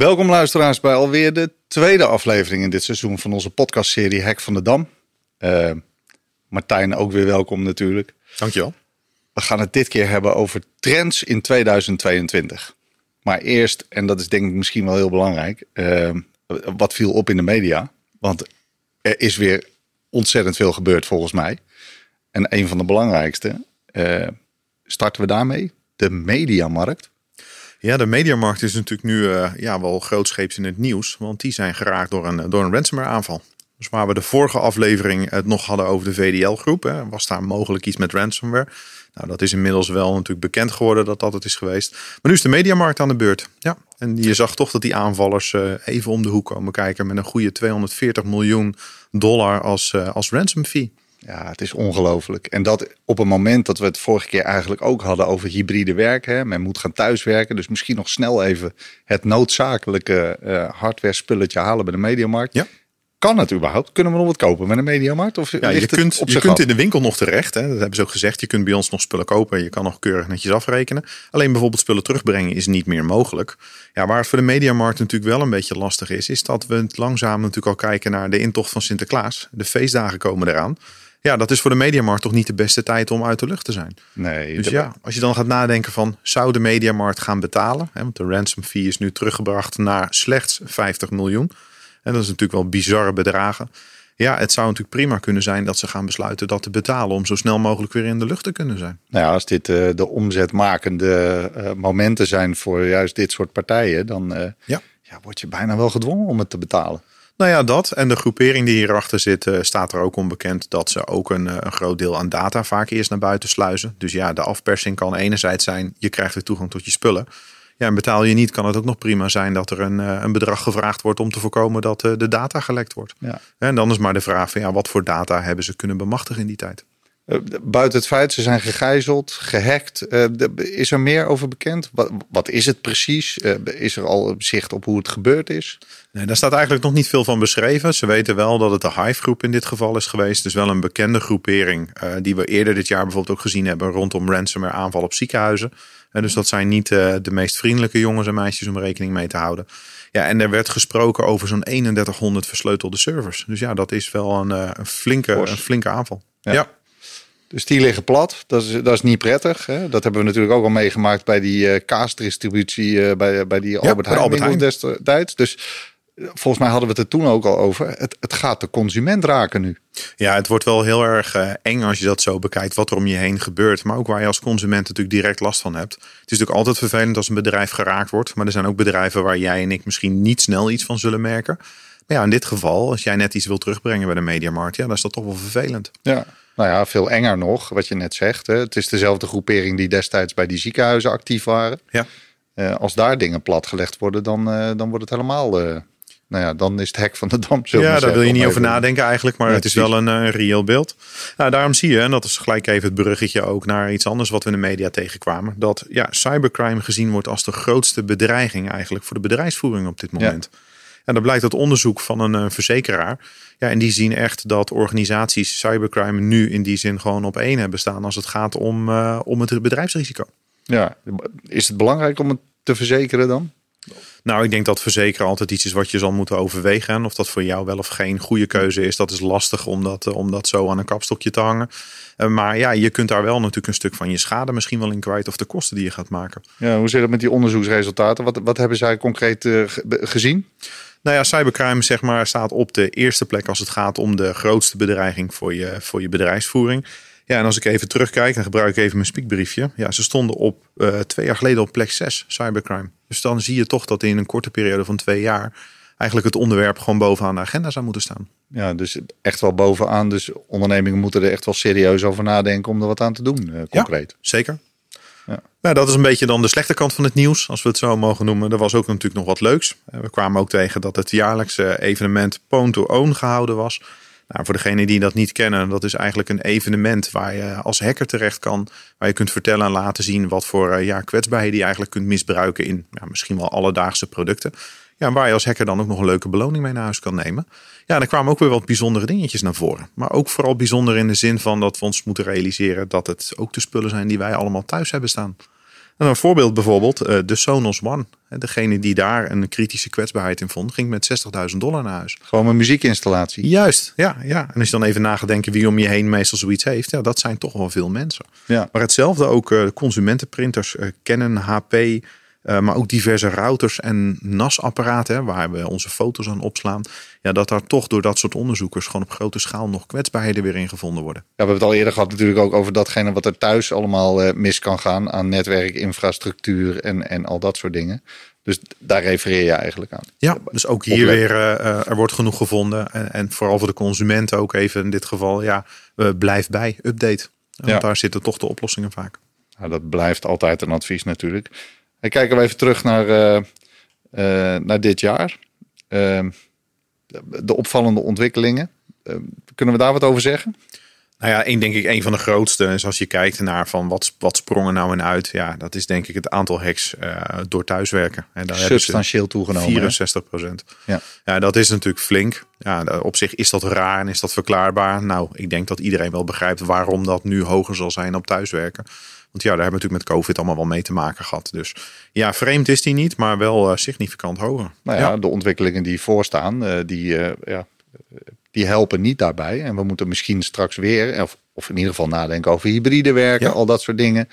Welkom luisteraars bij alweer de tweede aflevering in dit seizoen van onze podcastserie Hek van de Dam. Uh, Martijn, ook weer welkom natuurlijk. Dankjewel. We gaan het dit keer hebben over trends in 2022. Maar eerst, en dat is denk ik misschien wel heel belangrijk, uh, wat viel op in de media? Want er is weer ontzettend veel gebeurd volgens mij. En een van de belangrijkste, uh, starten we daarmee, de mediamarkt. Ja, de mediamarkt is natuurlijk nu uh, ja, wel grootscheeps in het nieuws. Want die zijn geraakt door een, door een ransomware aanval. Dus waar we de vorige aflevering het nog hadden over de VDL-groep, was daar mogelijk iets met ransomware. Nou, dat is inmiddels wel natuurlijk bekend geworden dat dat het is geweest. Maar nu is de mediamarkt aan de beurt. Ja, en je zag toch dat die aanvallers uh, even om de hoek komen kijken met een goede 240 miljoen dollar als, uh, als ransom fee. Ja, het is ongelooflijk. En dat op een moment dat we het vorige keer eigenlijk ook hadden over hybride werken. Hè. Men moet gaan thuiswerken. Dus misschien nog snel even het noodzakelijke uh, hardware spulletje halen bij de mediamarkt. Ja. Kan het überhaupt? Kunnen we nog wat kopen met een mediamarkt? Of ja, je kunt, je kunt in de winkel nog terecht. Hè? Dat hebben ze ook gezegd. Je kunt bij ons nog spullen kopen. Je kan nog keurig netjes afrekenen. Alleen bijvoorbeeld spullen terugbrengen is niet meer mogelijk. Ja, waar het voor de mediamarkt natuurlijk wel een beetje lastig is, is dat we langzaam natuurlijk al kijken naar de intocht van Sinterklaas. De feestdagen komen eraan. Ja, dat is voor de mediamarkt toch niet de beste tijd om uit de lucht te zijn. Nee. Dus ja, als je dan gaat nadenken van, zou de mediamarkt gaan betalen? Hè, want de ransom fee is nu teruggebracht naar slechts 50 miljoen. En dat is natuurlijk wel bizarre bedragen. Ja, het zou natuurlijk prima kunnen zijn dat ze gaan besluiten dat te betalen om zo snel mogelijk weer in de lucht te kunnen zijn. Nou ja, als dit uh, de omzetmakende uh, momenten zijn voor juist dit soort partijen, dan uh, ja. Ja, word je bijna wel gedwongen om het te betalen. Nou ja, dat. En de groepering die hierachter zit, staat er ook onbekend dat ze ook een, een, groot deel aan data vaak eerst naar buiten sluizen. Dus ja, de afpersing kan enerzijds zijn, je krijgt weer toegang tot je spullen. Ja, en betaal je niet, kan het ook nog prima zijn dat er een, een bedrag gevraagd wordt om te voorkomen dat de data gelekt wordt. Ja. En dan is maar de vraag van ja, wat voor data hebben ze kunnen bemachtigen in die tijd? Buiten het feit, ze zijn gegijzeld, gehackt. Is er meer over bekend? Wat, wat is het precies? Is er al zicht op hoe het gebeurd is? Nee, daar staat eigenlijk nog niet veel van beschreven. Ze weten wel dat het de Hive groep in dit geval is geweest. Dus wel een bekende groepering uh, die we eerder dit jaar bijvoorbeeld ook gezien hebben rondom ransomware aanval op ziekenhuizen. En dus dat zijn niet uh, de meest vriendelijke jongens en meisjes om rekening mee te houden. Ja, en er werd gesproken over zo'n 3100 versleutelde servers. Dus ja, dat is wel een, uh, een flinke, een flinke aanval. ja. ja. Dus die liggen plat. Dat is, dat is niet prettig. Hè? Dat hebben we natuurlijk ook al meegemaakt bij die uh, kaasdistributie uh, bij, bij die Albert Heijn Albert destijds. Dus volgens mij hadden we het er toen ook al over. Het, het gaat de consument raken nu. Ja, het wordt wel heel erg uh, eng als je dat zo bekijkt, wat er om je heen gebeurt. Maar ook waar je als consument natuurlijk direct last van hebt. Het is natuurlijk altijd vervelend als een bedrijf geraakt wordt. Maar er zijn ook bedrijven waar jij en ik misschien niet snel iets van zullen merken. Maar ja, in dit geval, als jij net iets wil terugbrengen bij de mediamarkt, ja, dan is dat toch wel vervelend. Ja. Nou ja, veel enger nog, wat je net zegt. Hè. Het is dezelfde groepering die destijds bij die ziekenhuizen actief waren. Ja. Uh, als daar dingen platgelegd worden, dan, uh, dan wordt het helemaal. Uh, nou ja, dan is het hek van de dam. Ja, daar wil je niet over nadenken eigenlijk, maar het is wel een, een reëel beeld. Nou, daarom zie je, en dat is gelijk even het bruggetje ook naar iets anders wat we in de media tegenkwamen, dat ja, cybercrime gezien wordt als de grootste bedreiging eigenlijk voor de bedrijfsvoering op dit moment. Ja. En dat blijkt uit onderzoek van een verzekeraar. Ja, en die zien echt dat organisaties cybercrime nu in die zin gewoon op één hebben staan als het gaat om, uh, om het bedrijfsrisico. Ja, is het belangrijk om het te verzekeren dan? Nou, ik denk dat verzekeren altijd iets is wat je zal moeten overwegen. En of dat voor jou wel of geen goede keuze is, dat is lastig om dat, om dat zo aan een kapstokje te hangen. Uh, maar ja, je kunt daar wel natuurlijk een stuk van je schade misschien wel in kwijt of de kosten die je gaat maken. Ja, hoe zit het met die onderzoeksresultaten? Wat, wat hebben zij concreet uh, gezien? Nou ja, cybercrime zeg maar, staat op de eerste plek als het gaat om de grootste bedreiging voor je, voor je bedrijfsvoering. Ja, en als ik even terugkijk, dan gebruik ik even mijn spiekbriefje. Ja, ze stonden op uh, twee jaar geleden op plek 6, cybercrime. Dus dan zie je toch dat in een korte periode van twee jaar eigenlijk het onderwerp gewoon bovenaan de agenda zou moeten staan. Ja, dus echt wel bovenaan. Dus ondernemingen moeten er echt wel serieus over nadenken om er wat aan te doen, uh, concreet. Ja, zeker. Ja. Nou, dat is een beetje dan de slechte kant van het nieuws, als we het zo mogen noemen. Er was ook natuurlijk nog wat leuks. We kwamen ook tegen dat het jaarlijkse evenement Pwn to Own gehouden was. Nou, voor degenen die dat niet kennen, dat is eigenlijk een evenement waar je als hacker terecht kan. Waar je kunt vertellen en laten zien wat voor ja, kwetsbaarheden je eigenlijk kunt misbruiken in ja, misschien wel alledaagse producten. Ja, waar je als hacker dan ook nog een leuke beloning mee naar huis kan nemen. Ja, er kwamen ook weer wat bijzondere dingetjes naar voren. Maar ook vooral bijzonder in de zin van dat we ons moeten realiseren dat het ook de spullen zijn die wij allemaal thuis hebben staan. En een voorbeeld bijvoorbeeld, uh, de Sonos One. Degene die daar een kritische kwetsbaarheid in vond, ging met 60.000 dollar naar huis. Gewoon een muziekinstallatie. Juist, ja, ja. En als je dan even nagedenken wie om je heen meestal zoiets heeft, ja, dat zijn toch wel veel mensen. Ja. Maar hetzelfde ook uh, consumentenprinters, uh, Canon, HP, uh, maar ook diverse routers en NAS-apparaten, waar we onze foto's aan opslaan. Ja, dat daar toch door dat soort onderzoekers gewoon op grote schaal nog kwetsbaarheden weer in gevonden worden. Ja, we hebben het al eerder gehad natuurlijk ook over datgene wat er thuis allemaal uh, mis kan gaan aan netwerk, infrastructuur en, en al dat soort dingen. Dus daar refereer je eigenlijk aan. Ja, dus ook hier weer, uh, er wordt genoeg gevonden. En, en, vooral voor de consumenten ook even in dit geval, ja, blijf bij, update. Want ja. daar zitten toch de oplossingen vaak. Nou, dat blijft altijd een advies natuurlijk. En kijken we even terug naar, uh, uh, naar dit jaar. Uh, de opvallende ontwikkelingen. kunnen we daar wat over zeggen? Nou ja, één denk ik een van de grootste is als je kijkt naar van wat, wat sprongen nou in uit. Ja, dat is denk ik het aantal hacks door thuiswerken. En daar Substantieel toegenomen. 64 procent. Ja. ja, dat is natuurlijk flink. Ja, op zich is dat raar en is dat verklaarbaar. Nou, ik denk dat iedereen wel begrijpt waarom dat nu hoger zal zijn op thuiswerken. Want ja, daar hebben we natuurlijk met COVID allemaal wel mee te maken gehad. Dus ja, vreemd is die niet, maar wel uh, significant hoger. Nou ja, de ontwikkelingen die voorstaan, uh, die, uh, ja, die helpen niet daarbij. En we moeten misschien straks weer, of, of in ieder geval nadenken over hybride werken, ja. al dat soort dingen.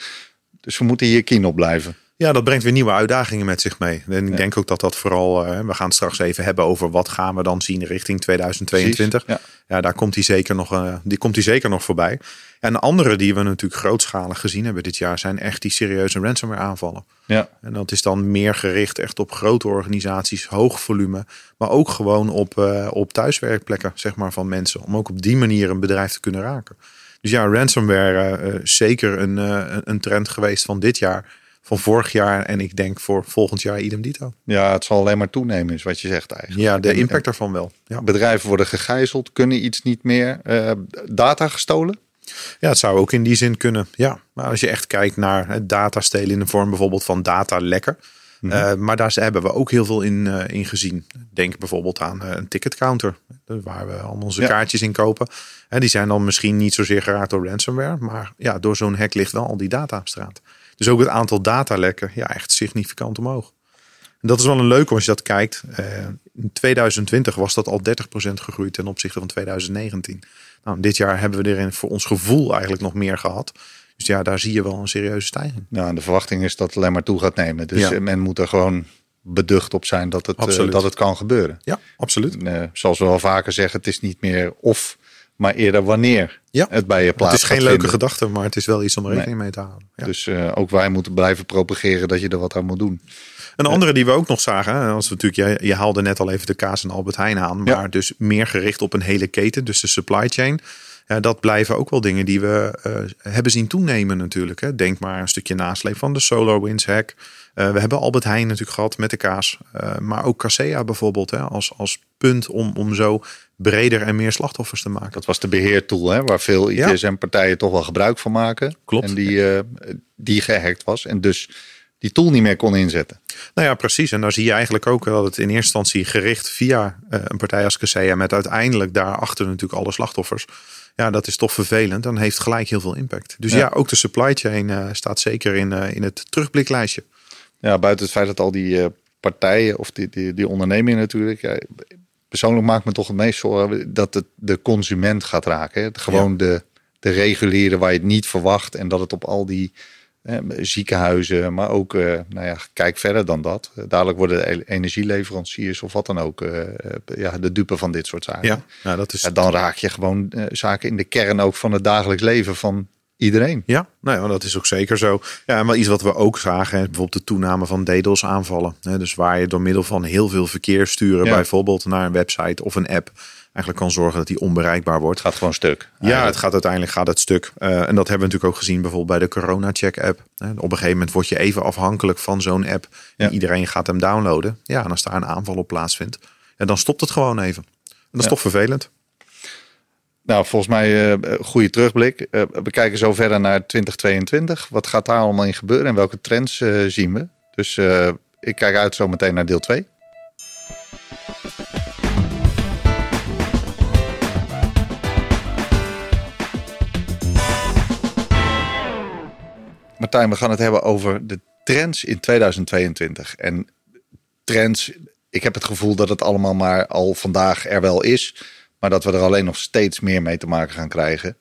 Dus we moeten hier kien op blijven. Ja, dat brengt weer nieuwe uitdagingen met zich mee. En ik ja. denk ook dat dat vooral, uh, we gaan het straks even hebben over wat gaan we dan zien richting 2022. Ja. ja. daar komt hij zeker nog, uh, die komt hij zeker nog voorbij. En de andere die we natuurlijk grootschalig gezien hebben dit jaar zijn echt die serieuze ransomware aanvallen. Ja. En dat is dan meer gericht echt op grote organisaties, hoog volume, maar ook gewoon op, uh, op thuiswerkplekken zeg maar, van mensen. Om ook op die manier een bedrijf te kunnen raken. Dus ja, ransomware zeker een, een trend geweest van dit jaar van vorig jaar en ik denk voor volgend jaar idem dito. Ja, het zal alleen maar toenemen, is wat je zegt eigenlijk. Ja, de impact daarvan wel. Ja. Bedrijven worden gegijzeld, kunnen iets niet meer. Uh, data gestolen? Ja, het zou ook in die zin kunnen. Ja, maar als je echt kijkt naar het data stelen in de vorm bijvoorbeeld van data lekker. Mm -hmm. uh, maar daar hebben we ook heel veel in, uh, in gezien. Denk bijvoorbeeld aan een ticketcounter, waar we al onze ja. kaartjes in kopen. En die zijn dan misschien niet zozeer geraakt door ransomware, maar ja, door zo'n hack ligt wel al die data op straat. Dus ook het aantal datalekken, ja, echt significant omhoog. En dat is wel een leuke als je dat kijkt. Uh, in 2020 was dat al 30% gegroeid ten opzichte van 2019. Nou, dit jaar hebben we erin voor ons gevoel eigenlijk nog meer gehad. Dus ja, daar zie je wel een serieuze stijging. Ja, de verwachting is dat het alleen maar toe gaat nemen. Dus ja. men moet er gewoon beducht op zijn dat het, uh, dat het kan gebeuren. Ja, absoluut. Uh, zoals we wel vaker zeggen, het is niet meer of maar eerder wanneer ja. het bij je plaats Het is geen leuke gedachte, maar het is wel iets om rekening nee. mee te houden. Ja. Dus uh, ook wij moeten blijven propageren dat je er wat aan moet doen. Een andere die we ook nog zagen, als we natuurlijk, je, je haalde net al even de kaas en Albert Heijn aan, maar ja. dus meer gericht op een hele keten, dus de supply chain. Ja, dat blijven ook wel dingen die we uh, hebben zien toenemen natuurlijk. Hè. Denk maar een stukje nasleep van de SolarWinds hack. Uh, we hebben Albert Heijn natuurlijk gehad met de kaas. Uh, maar ook Casea bijvoorbeeld hè, als, als punt om, om zo breder en meer slachtoffers te maken. Dat was de beheertool hè, waar veel ITSM-partijen toch wel gebruik van maken. Klopt. En die, uh, die gehackt was en dus die tool niet meer kon inzetten. Nou ja, precies. En daar zie je eigenlijk ook dat het in eerste instantie gericht via een partij als Casea... met uiteindelijk daarachter natuurlijk alle slachtoffers... Ja, dat is toch vervelend. Dan heeft gelijk heel veel impact. Dus ja, ja ook de supply chain uh, staat zeker in, uh, in het terugbliklijstje. Ja, buiten het feit dat al die uh, partijen of die, die, die ondernemingen natuurlijk. Ja, persoonlijk maakt me toch het meest zorgen dat het de consument gaat raken. Hè? Gewoon ja. de, de reguliere waar je het niet verwacht. En dat het op al die eh, ziekenhuizen, maar ook, uh, nou ja, kijk verder dan dat. Dadelijk worden energieleveranciers of wat dan ook uh, ja, de dupe van dit soort zaken. Ja, nou, dat is... Ja, dan raak je gewoon zaken in de kern ook van het dagelijks leven van iedereen. Ja, nou ja, dat is ook zeker zo. Ja, maar iets wat we ook zagen, bijvoorbeeld de toename van DDoS aanvallen. Dus waar je door middel van heel veel verkeer sturen, ja. bijvoorbeeld naar een website of een app, eigenlijk kan zorgen dat die onbereikbaar wordt. Het gaat gewoon stuk. Ja, het gaat uiteindelijk gaat het stuk. Uh, en dat hebben we natuurlijk ook gezien bijvoorbeeld bij de Corona Check app. Uh, op een gegeven moment word je even afhankelijk van zo'n app. Ja. En iedereen gaat hem downloaden. Ja, en als daar een aanval op plaatsvindt, en dan stopt het gewoon even. En dat is toch vervelend. Nou, volgens mij uh, goede terugblik. Uh, we kijken zo verder naar 2022. Wat gaat daar allemaal in gebeuren en welke trends uh, zien we? Dus ik kijk uit zo meteen naar deel 2. Martijn, we gaan het hebben over de trends in 2022. En trends, ik heb het gevoel dat het allemaal maar al vandaag er wel is. Maar dat we er alleen nog steeds meer mee te maken gaan krijgen.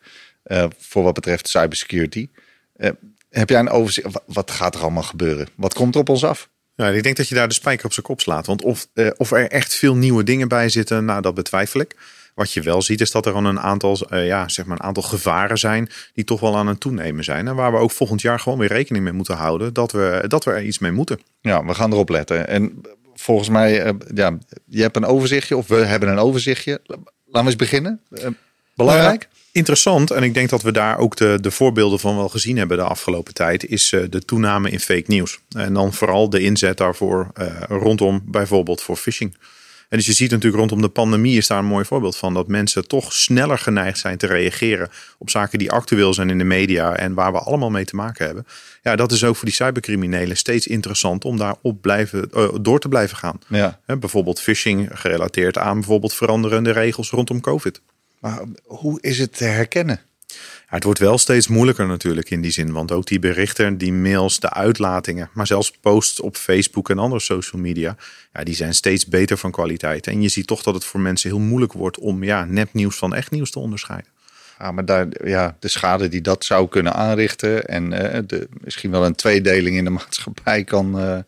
Uh, voor wat betreft cybersecurity. Uh, heb jij een overzicht? Wat gaat er allemaal gebeuren? Wat komt er op ons af? Ja, ik denk dat je daar de spijker op zijn kop slaat. Want of, uh, of er echt veel nieuwe dingen bij zitten, nou, dat betwijfel ik. Wat je wel ziet is dat er al een aantal, ja, zeg maar een aantal gevaren zijn die toch wel aan het toenemen zijn. En waar we ook volgend jaar gewoon weer rekening mee moeten houden dat we, dat we er iets mee moeten. Ja, we gaan erop letten. En volgens mij, ja, je hebt een overzichtje of we hebben een overzichtje. Laten we eens beginnen. belangrijk. Nou interessant, en ik denk dat we daar ook de, de voorbeelden van wel gezien hebben de afgelopen tijd, is de toename in fake nieuws. En dan vooral de inzet daarvoor rondom bijvoorbeeld voor phishing. En dus je ziet natuurlijk rondom de pandemie is daar een mooi voorbeeld van. Dat mensen toch sneller geneigd zijn te reageren op zaken die actueel zijn in de media en waar we allemaal mee te maken hebben. Ja, dat is ook voor die cybercriminelen steeds interessant om daar op blijven, uh, door te blijven gaan. Ja. bijvoorbeeld phishing gerelateerd aan bijvoorbeeld veranderende regels rondom COVID. Maar hoe is het te herkennen? Het wordt wel steeds moeilijker natuurlijk in die zin. Want ook die berichten, die mails, de uitlatingen, maar zelfs posts op Facebook en andere social media, ja, die zijn steeds beter van kwaliteit. En je ziet toch dat het voor mensen heel moeilijk wordt om ja, nepnieuws van echt nieuws te onderscheiden. Ja, maar daar, ja, de schade die dat zou kunnen aanrichten en uh, de, misschien wel een tweedeling in de maatschappij kan, uh,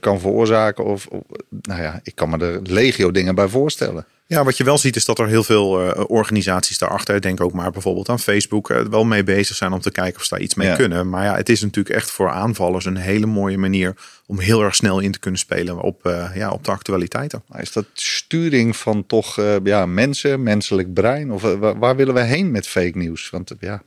kan veroorzaken. Of, of, nou ja, ik kan me er legio dingen bij voorstellen. Ja, wat je wel ziet is dat er heel veel uh, organisaties daarachter, denk ook maar bijvoorbeeld aan Facebook, uh, wel mee bezig zijn om te kijken of ze daar iets mee kunnen. Maar ja, het is natuurlijk echt voor aanvallers een hele mooie manier om heel erg snel in te kunnen spelen op, uh, ja, op de actualiteiten. Is dat sturing van toch ja, mensen, menselijk brein? Of waar willen we heen met fake nieuws? Want ja,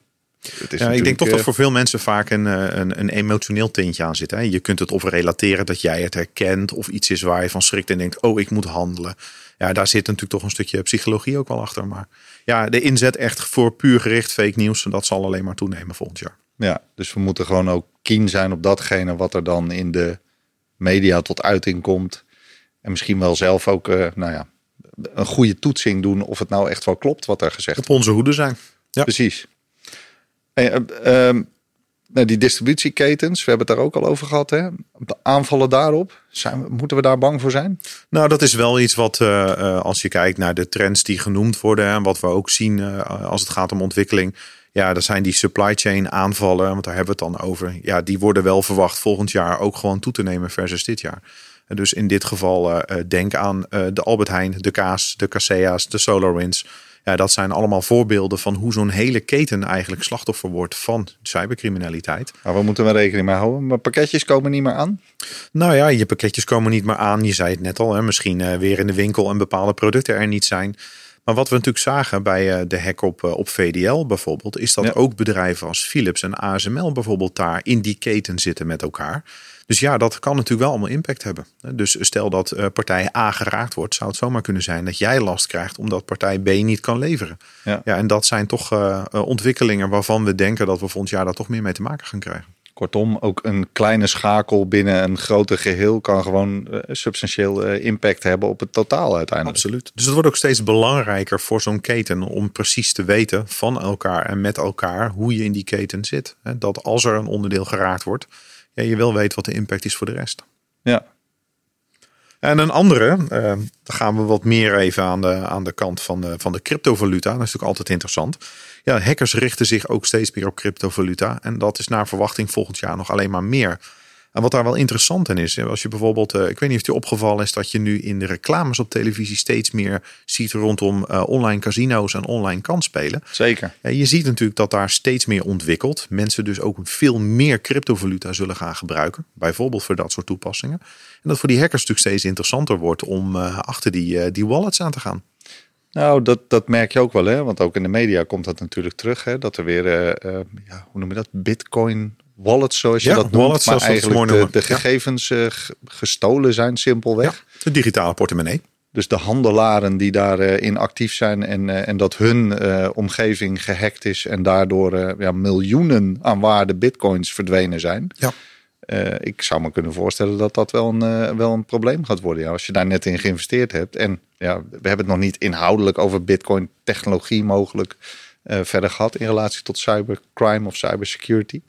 ja, ik denk toch dat voor veel mensen vaak een, een, een emotioneel tintje aan zit. Hè? Je kunt het of relateren dat jij het herkent of iets is waar je van schrikt en denkt, oh, ik moet handelen ja, daar zit natuurlijk toch een stukje psychologie ook wel achter. Maar ja, de inzet echt voor puur gericht fake nieuws, dat zal alleen maar toenemen volgend jaar. Ja, dus we moeten gewoon ook keen zijn op datgene wat er dan in de media tot uiting komt. En misschien wel zelf ook, uh, nou ja, een goede toetsing doen of het nou echt wel klopt wat er gezegd wordt. Op onze hoede zijn. Ja. Precies. Hey, uh, nou, die distributieketens, we hebben het daar ook al over gehad. Hè? Aanvallen daarop, zijn, moeten we daar bang voor zijn? Nou, dat is wel iets wat, uh, als je kijkt naar de trends die genoemd worden en wat we ook zien als het gaat om ontwikkeling. Ja, dat zijn die supply chain aanvallen, want daar hebben we het dan over. Ja, die worden wel verwacht volgend jaar ook gewoon toe te nemen versus dit jaar. Dus in dit geval denk aan de Albert Heijn, de Kaas, de Casea's, de SolarWinds. Ja, dat zijn allemaal voorbeelden van hoe zo'n hele keten eigenlijk slachtoffer wordt van cybercriminaliteit. Maar we moeten wel rekening mee houden. Maar pakketjes komen niet meer aan? Nou ja, je pakketjes komen niet meer aan. Je zei het net al, hè, misschien weer in de winkel en bepaalde producten er niet zijn. Maar wat we natuurlijk zagen bij de hack op, op VDL bijvoorbeeld, is dat ook bedrijven als Philips en ASML bijvoorbeeld daar in die keten zitten met elkaar. Dus ja, dat kan natuurlijk wel allemaal impact hebben. Dus stel dat uh, partij A geraakt wordt, zou het zomaar kunnen zijn dat jij last krijgt omdat partij B niet kan leveren. Ja, ja en dat zijn toch uh, ontwikkelingen waarvan we denken dat we volgend jaar daar toch meer mee te maken gaan krijgen. Kortom, ook een kleine schakel binnen een groter geheel kan gewoon uh, substantieel impact hebben op het totaal uiteindelijk. Absoluut. Dus het wordt ook steeds belangrijker voor zo'n keten om precies te weten van elkaar en met elkaar hoe je in die keten zit. Dat als er een onderdeel geraakt wordt, ja, je wil weten wat de impact is voor de rest. Ja. En een andere, uh, dan gaan we wat meer even aan de, aan de kant van de, van de cryptovaluta. Dat is natuurlijk altijd interessant. Ja, hackers richten zich ook steeds meer op cryptovaluta. En dat is naar verwachting volgend jaar nog alleen maar meer. En wat daar wel interessant in is, als je bijvoorbeeld, eh, ik weet niet of het je opgevallen is dat je nu in de reclames op televisie steeds meer ziet rondom uh, online casino's en online kansspelen. Zeker. Je ziet natuurlijk dat daar steeds meer ontwikkelt. Mensen dus ook veel meer cryptovaluta zullen gaan gebruiken, bijvoorbeeld voor dat soort toepassingen. En dat voor die hackers natuurlijk steeds interessanter wordt om uh, achter die, die wallets aan te gaan. Nou, dat, dat merk je ook wel, hè? Want ook in de media komt dat natuurlijk terug, hè? Dat er weer, ja, hoe noem je dat, Bitcoin wallets, zoals je dat noemt, maar eigenlijk de, de, gegevens ja. uh, gestolen zijn, simpelweg. Ja, de digitale portemonnee. Dus de handelaren die daarin uh, actief zijn en, uh, en dat hun omgeving gehackt is en daardoor ja, miljoenen aan waarde bitcoins verdwenen zijn. Ja. ik zou me kunnen voorstellen dat dat wel een, wel een probleem gaat worden. Ja, als je daar net in geïnvesteerd hebt. En ja, we hebben het nog niet inhoudelijk over bitcoin technologie mogelijk verder gehad in relatie tot cybercrime of cybersecurity.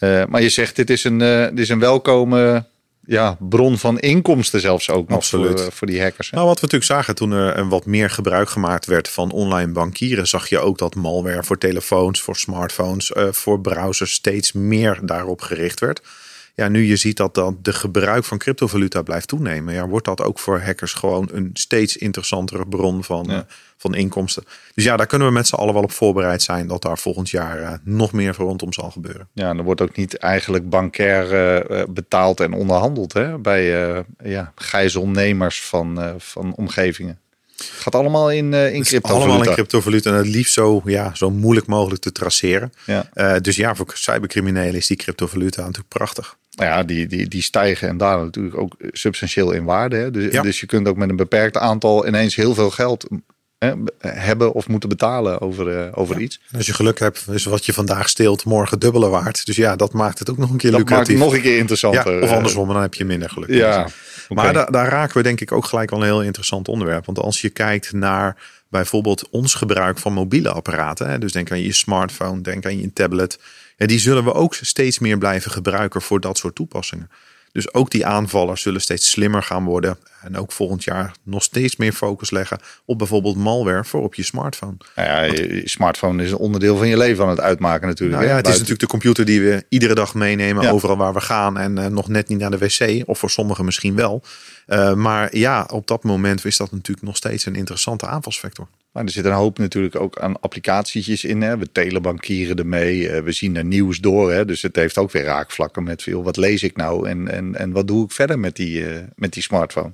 Uh, maar je zegt, dit is een, uh, dit is een welkome ja, bron van inkomsten zelfs ook nog voor, uh, voor die hackers. Hè? Nou, wat we natuurlijk zagen toen er wat meer gebruik gemaakt werd van online bankieren, zag je ook dat malware voor telefoons, voor smartphones, voor browsers steeds meer daarop gericht werd. Ja, nu je ziet dat dan de gebruik van cryptovaluta blijft toenemen, ja, wordt dat ook voor hackers gewoon een steeds interessantere bron van, ja. van inkomsten. Dus ja, daar kunnen we met z'n allen wel op voorbereid zijn dat daar volgend jaar uh, nog meer rondom zal gebeuren. Ja, en er wordt ook niet eigenlijk bankair uh, betaald en onderhandeld hè, bij ja, gijzelnemers van, van omgevingen. Het gaat allemaal in, uh, in cryptovaluta. Allemaal in cryptovaluta en het liefst zo, ja, zo moeilijk mogelijk te traceren. Ja. Uh, dus ja, voor cybercriminelen is die cryptovaluta natuurlijk prachtig. Nou ja, die, die, die stijgen en daar natuurlijk ook substantieel in waarde. Hè? Dus, ja. dus je kunt ook met een beperkt aantal ineens heel veel geld hè, hebben of moeten betalen over, uh, over ja. iets. Als je geluk hebt, is wat je vandaag steelt morgen dubbele waard. Dus ja, dat maakt het ook nog een keer dat lucratief. Maakt het nog een keer interessanter. Ja, of andersom, dan heb je minder geluk. Ja. Okay. Maar daar, daar raken we denk ik ook gelijk al een heel interessant onderwerp. Want als je kijkt naar bijvoorbeeld ons gebruik van mobiele apparaten. Hè, dus denk aan je smartphone, denk aan je tablet. Ja, die zullen we ook steeds meer blijven gebruiken voor dat soort toepassingen. Dus ook die aanvallers zullen steeds slimmer gaan worden. En ook volgend jaar nog steeds meer focus leggen op bijvoorbeeld malware voor op je smartphone. Nou ja, je smartphone is een onderdeel van je leven aan het uitmaken natuurlijk. Nou ja, het is natuurlijk de computer die we iedere dag meenemen ja. overal waar we gaan. En uh, nog net niet naar de wc. Of voor sommigen misschien wel. Uh, maar ja, op dat moment is dat natuurlijk nog steeds een interessante aanvalsvector. Maar er zit een hoop natuurlijk ook aan applicatietjes in. Hè. We telebankieren ermee. Uh, we zien er nieuws door. Hè. Dus het heeft ook weer raakvlakken met veel. Wat lees ik nou en, en, en wat doe ik verder met die, uh, met die smartphone?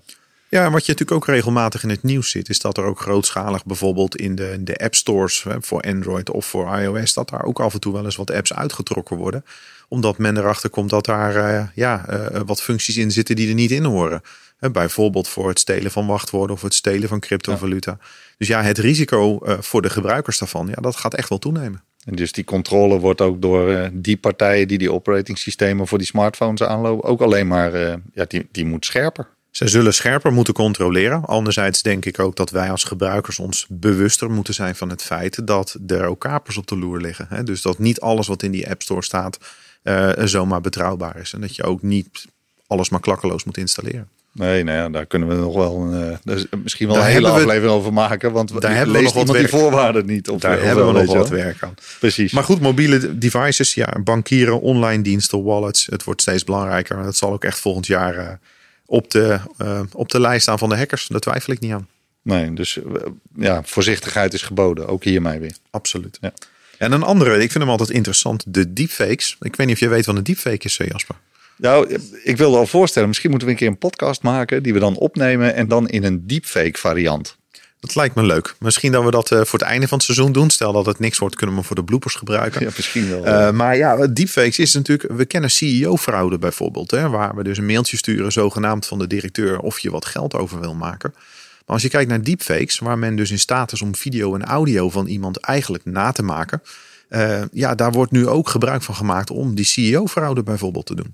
Ja, en wat je natuurlijk ook regelmatig in het nieuws zit, is dat er ook grootschalig bijvoorbeeld in de, de app stores hè, voor Android of voor iOS, dat daar ook af en toe wel eens wat apps uitgetrokken worden. Omdat men erachter komt dat daar uh, ja, uh, wat functies in zitten die er niet in horen. Hè, bijvoorbeeld voor het stelen van wachtwoorden of het stelen van cryptovaluta. Ja. Dus ja, het risico uh, voor de gebruikers daarvan, ja, dat gaat echt wel toenemen. En dus die controle wordt ook door uh, die partijen die die operating systemen voor die smartphones aanlopen, ook alleen maar, uh, ja, die, die moet scherper. Ze zullen scherper moeten controleren. Anderzijds denk ik ook dat wij als gebruikers ons bewuster moeten zijn van het feit dat er ook kapers op de loer liggen. Dus dat niet alles wat in die App Store staat uh, zomaar betrouwbaar is. En dat je ook niet alles maar klakkeloos moet installeren. Nee, nou ja, daar kunnen we nog wel uh, dus misschien wel daar een hele aflevering over maken. Want daar hebben we nog wat die voorwaarden niet. Of daar hebben we nog wat werk aan. Precies. Maar goed, mobiele devices, ja, bankieren, online diensten, wallets. Het wordt steeds belangrijker. Dat zal ook echt volgend jaar uh, op, de, uh, op de lijst staan van de hackers. Daar twijfel ik niet aan. Nee, dus ja, voorzichtigheid is geboden. Ook hiermee weer. Absoluut. Ja. En een andere, ik vind hem altijd interessant, de deepfakes. Ik weet niet of je weet wat een deepfake is, Jasper. Nou, ik wilde al voorstellen, misschien moeten we een keer een podcast maken die we dan opnemen en dan in een deepfake variant. Dat lijkt me leuk. Misschien dat we dat uh, voor het einde van het seizoen doen. Stel dat het niks wordt, kunnen we voor de bloopers gebruiken. Ja, misschien wel. Uh, maar ja, deepfakes is natuurlijk... We kennen CEO-fraude bijvoorbeeld. Hè, waar we dus een mailtje sturen, zogenaamd van de directeur... of je wat geld over wil maken. Maar als je kijkt naar deepfakes... waar men dus in staat is om video en audio van iemand eigenlijk na te maken... Uh, ja, daar wordt nu ook gebruik van gemaakt om die CEO-fraude bijvoorbeeld te doen.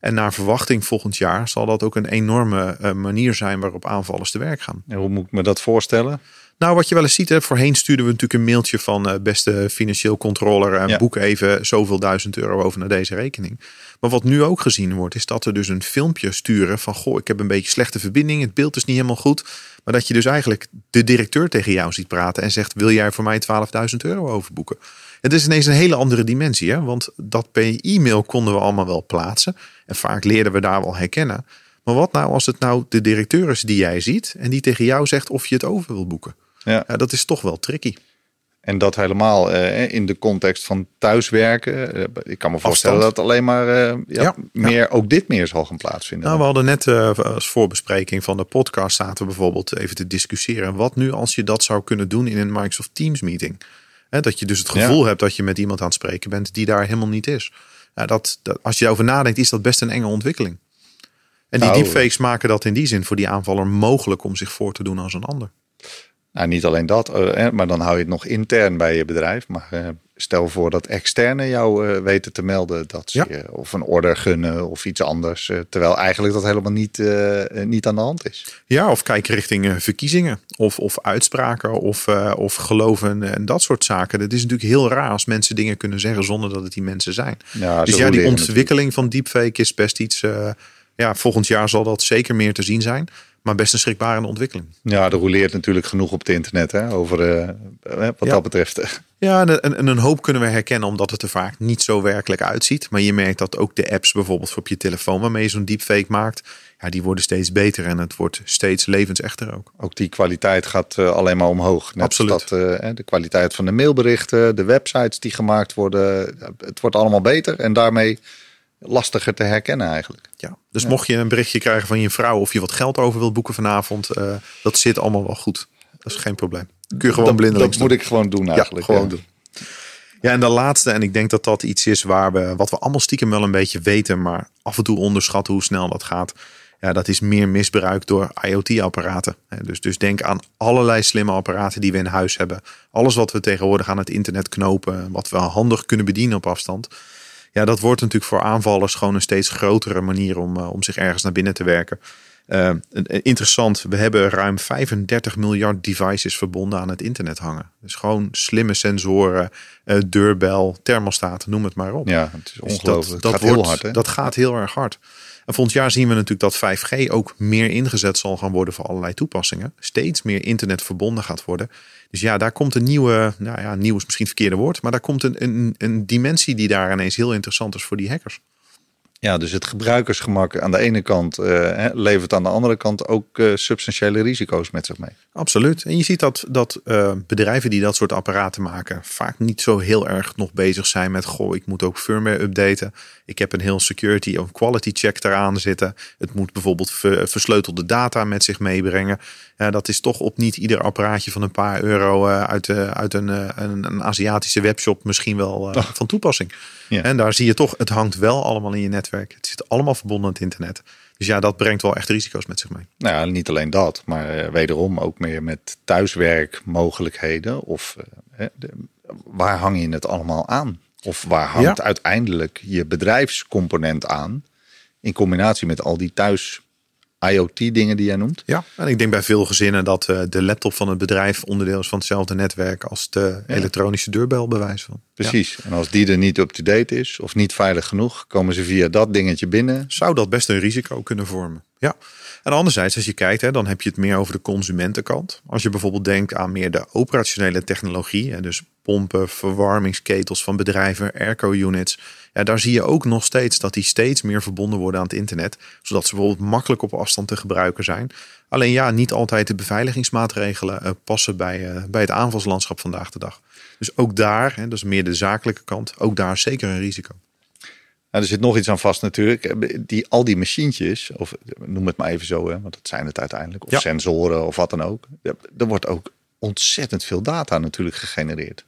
En naar verwachting volgend jaar zal dat ook een enorme uh, manier zijn waarop aanvallers te werk gaan. En hoe moet ik me dat voorstellen? Nou, wat je wel eens ziet, hè, voorheen stuurden we natuurlijk een mailtje van uh, beste financieel controller en ja. boek even zoveel duizend euro over naar deze rekening. Maar wat nu ook gezien wordt, is dat we dus een filmpje sturen van goh, ik heb een beetje slechte verbinding, het beeld is niet helemaal goed. Maar dat je dus eigenlijk de directeur tegen jou ziet praten en zegt, wil jij voor mij 12.000 euro overboeken? Het is ineens een hele andere dimensie, hè? want dat per e-mail konden we allemaal wel plaatsen. En vaak leerden we daar wel herkennen. Maar wat nou als het nou de directeur is die jij ziet en die tegen jou zegt of je het over wil boeken? Ja. ja dat is toch wel tricky. En dat helemaal uh, in de context van thuiswerken. Uh, ik kan me voorstellen Afstand. dat alleen maar uh, ja, ja, meer, ja. ook dit meer zal gaan plaatsvinden. Nou, we hadden net als voorbespreking van de podcast zaten we bijvoorbeeld even te discussiëren. Wat nu als je dat zou kunnen doen in een Microsoft Teams meeting? He, dat je dus het gevoel hebt dat je met iemand aan het spreken bent die daar helemaal niet is. Ja, dat, dat, als je daarover nadenkt, is dat best een enge ontwikkeling. En die nou, deepfakes maken dat in die zin voor die aanvaller mogelijk om zich voor te doen als een ander. Nou, niet alleen dat, uh, maar dan hou je het nog intern bij je bedrijf. Maar uh, stel voor dat externe jou uh, weten te melden dat ze Ja. je of een order gunnen of iets anders. eh, terwijl eigenlijk dat helemaal niet, eh, eh, niet aan de hand is. Ja, of kijken richting eh, verkiezingen of, of uitspraken of, eh, of geloven en dat soort zaken. Het is natuurlijk heel raar als mensen dingen kunnen zeggen zonder dat het die mensen zijn. Ja, dus ja, die ontwikkeling van deepfake is best iets... eh, ja, volgend jaar zal dat zeker meer te zien zijn. Maar best een schrikbarende ontwikkeling. Ja, er roleert natuurlijk genoeg op het internet hè, over eh, eh, wat Ja. dat betreft. Ja, en, en- en een hoop kunnen we herkennen omdat het er vaak niet zo werkelijk uitziet. Maar je merkt dat ook de apps bijvoorbeeld op je telefoon waarmee je zo'n deepfake maakt... Ja, die worden steeds beter en het wordt steeds levensechter ook. Ook die kwaliteit gaat eh, alleen maar omhoog. Net Absoluut. Dat, de kwaliteit van de mailberichten, de websites die gemaakt worden. Het wordt allemaal beter en daarmee lastiger te herkennen eigenlijk. Ja. Dus mocht je een berichtje krijgen van je vrouw of je wat geld over wilt boeken vanavond, eh, dat zit allemaal wel goed. Dat is geen probleem. Kun je gewoon dat, blindelings dat moet ik gewoon doen eigenlijk. Ja, gewoon ja. doen. Ja, en de laatste, en ik denk dat dat iets is waar we, wat we allemaal stiekem wel een beetje weten, maar af en toe onderschatten hoe snel dat gaat. Ja, dat is meer misbruik door IoT-apparaten. Dus, dus denk aan allerlei slimme apparaten die we in huis hebben. Alles wat we tegenwoordig aan het internet knopen, wat we handig kunnen bedienen op afstand. Ja, dat wordt natuurlijk voor aanvallers gewoon een steeds grotere manier om, eh, om zich ergens naar binnen te werken. Eh, een- een- interessant, we hebben ruim 35 miljard devices verbonden aan het internet hangen. Dus gewoon slimme sensoren, eh, deurbel, thermostaat, noem het maar op. Ja, het is Dus ongelooflijk. Dat, gaat wordt, heel hard. Hè? dat gaat heel erg hard. En volgend jaar zien we natuurlijk dat 5G ook meer ingezet zal gaan worden voor allerlei toepassingen. Steeds meer internet verbonden gaat worden. Dus ja, daar komt een nieuwe, nou ja, nieuw is misschien het verkeerde woord, maar daar komt een, een, een dimensie die daar ineens heel interessant is voor die hackers. Ja, dus het gebruikersgemak aan de ene kant eh, levert aan de andere kant ook eh, substantiële risico's met zich mee. Absoluut. En je ziet dat, dat eh, bedrijven die dat soort apparaten maken vaak niet zo heel erg nog bezig zijn met goh, ik moet ook firmware updaten. Ik heb een heel security of quality check eraan zitten. Het moet bijvoorbeeld ver- versleutelde data met zich meebrengen. Dat is toch op niet ieder apparaatje van een paar euro uit, uit een, een, een Aziatische webshop misschien wel van toepassing. Ja. En daar zie je toch, het hangt wel allemaal in je netwerk. Het zit allemaal verbonden aan het internet. Dus ja, dat brengt wel echt risico's met zich mee. Nou ja, niet alleen dat, maar eh, wederom ook meer met thuiswerkmogelijkheden. Of eh, de- waar hang je het allemaal aan? Of waar hangt Ja. uiteindelijk je bedrijfscomponent aan? In combinatie met al die thuis IoT-dingen die jij noemt. Ja, en ik denk bij veel gezinnen dat eh, de laptop van het bedrijf onderdeel is van hetzelfde netwerk als de elektronische deurbel bewijs van. Ja. Precies. En als die er niet up-to-date is of niet veilig genoeg, komen ze via dat dingetje binnen. Zou dat best een risico kunnen vormen? Ja. En anderzijds, als je kijkt, hè, dan heb je het meer over de consumentenkant. Als je bijvoorbeeld denkt aan meer de operationele technologie, en dus pompen, verwarmingsketels van bedrijven, airco-units. Ja, daar zie je ook nog steeds dat die steeds meer verbonden worden aan het internet, zodat ze bijvoorbeeld makkelijk op afstand te gebruiken zijn. Alleen ja, niet altijd de beveiligingsmaatregelen eh, passen bij, eh, bij het aanvalslandschap vandaag de dag. Dus ook daar, hè, dat is meer de zakelijke kant, ook daar zeker een risico. Nou, er zit nog iets aan vast natuurlijk. Die, al die machientjes, of noem het maar even zo, hè, want dat zijn het uiteindelijk. Of Ja. sensoren of wat dan ook. Er wordt ook ontzettend veel data natuurlijk gegenereerd.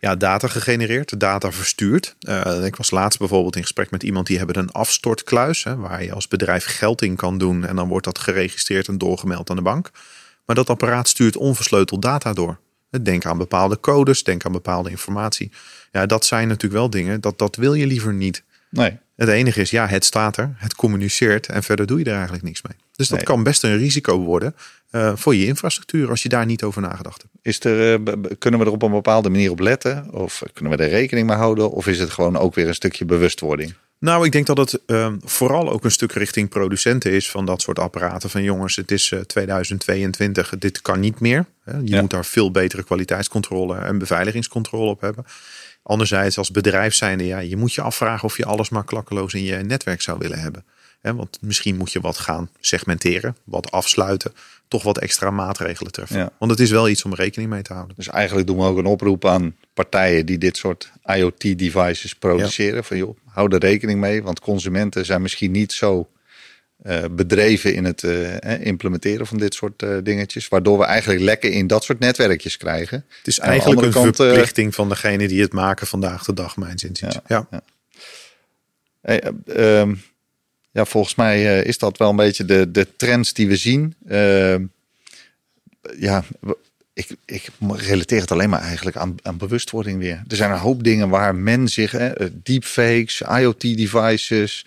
ja, data gegenereerd, data verstuurd. Eh, ik was laatst bijvoorbeeld in gesprek met iemand die hebben een afstortkluis, hè, waar je als bedrijf geld in kan doen en dan wordt dat geregistreerd en doorgemeld aan de bank. Maar dat apparaat stuurt onversleuteld data door. Denk aan bepaalde codes, denk aan bepaalde informatie. Ja, dat zijn natuurlijk wel dingen, dat, dat wil je liever niet. Nee, Het enige is, ja, het staat er, het communiceert en verder doe je er eigenlijk niks mee. Dus dat Nee. kan best een risico worden eh, voor je infrastructuur als je daar niet over nagedacht hebt. is er, eh, kunnen we er op een bepaalde manier op letten? Of kunnen we er rekening mee houden? Of is het gewoon ook weer een stukje bewustwording? Nou, ik denk dat het ehm, vooral ook een stuk richting producenten is van dat soort apparaten. Van jongens, het is eh, 2022, dit kan niet meer. Hè. Je Ja. moet daar veel betere kwaliteitscontrole en beveiligingscontrole op hebben. Anderzijds, als bedrijf zijnde, ja, je moet je afvragen of je alles maar klakkeloos in je netwerk zou willen hebben. Want misschien moet je wat gaan segmenteren, wat afsluiten, toch wat extra maatregelen treffen. Ja. Want het is wel iets om rekening mee te houden. Dus eigenlijk doen we ook een oproep aan partijen die dit soort IoT-devices produceren. Van joh, hou er rekening mee, want consumenten zijn misschien niet zo eh, bedreven in het eh, implementeren van dit soort eh, dingetjes. Waardoor we eigenlijk lekker in dat soort netwerkjes krijgen. Het is En eigenlijk een kant, verplichting van degene die het maken vandaag de dag, mijn inziens. Ja. ja. Hey, eh, ehm, ja, volgens mij is dat wel een beetje de, de trends die we zien. Ehm, ja, ik, ik relateer het alleen maar eigenlijk aan, aan bewustwording weer. Er zijn een hoop dingen waar men zich, hè, deepfakes, IoT-devices,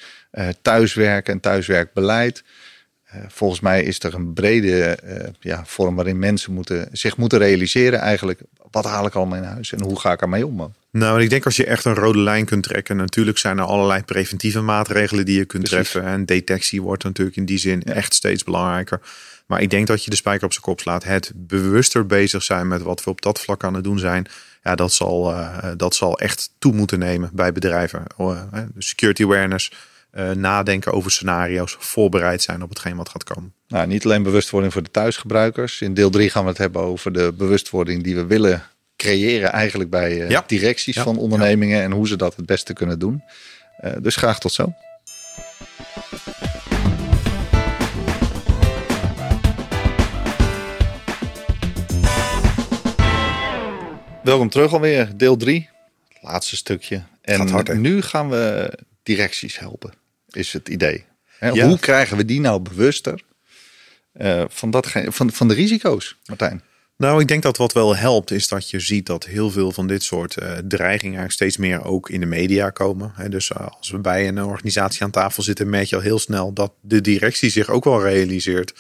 thuiswerken en thuiswerkbeleid. Uh, volgens mij is er een brede uh, ja, vorm waarin mensen moeten, zich moeten realiseren eigenlijk. Wat haal ik allemaal in huis en hoe ga ik ermee om? Nou, ik denk als je echt een rode lijn kunt trekken. Natuurlijk zijn er allerlei preventieve maatregelen die je kunt Precies. treffen. En detectie wordt natuurlijk in die zin ja. echt steeds belangrijker. Maar ik denk dat je de spijker op zijn kop slaat. Het bewuster bezig zijn met wat we op dat vlak aan het doen zijn. Ja, dat zal, uh, dat zal echt toe moeten nemen bij bedrijven. Uh, security awareness, uh, nadenken over scenario's, voorbereid zijn op hetgeen wat gaat komen. Nou, niet alleen bewustwording voor de thuisgebruikers. In deel 3 gaan we het hebben over de bewustwording die we willen creëren eigenlijk bij ja. directies ja. van ondernemingen ja. en hoe ze dat het beste kunnen doen. dus graag tot zo. Welkom terug alweer, deel 3. Laatste stukje. En nu gaan we directies helpen, is het idee. Ja. Hoe krijgen we die nou bewuster uh, van, dat, van, van de risico's, Martijn? Nou, ik denk dat wat wel helpt is dat je ziet dat heel veel van dit soort uh, dreigingen steeds meer ook in de media komen. He, dus uh, als we bij een organisatie aan tafel zitten, merk je al heel snel dat de directie zich ook wel realiseert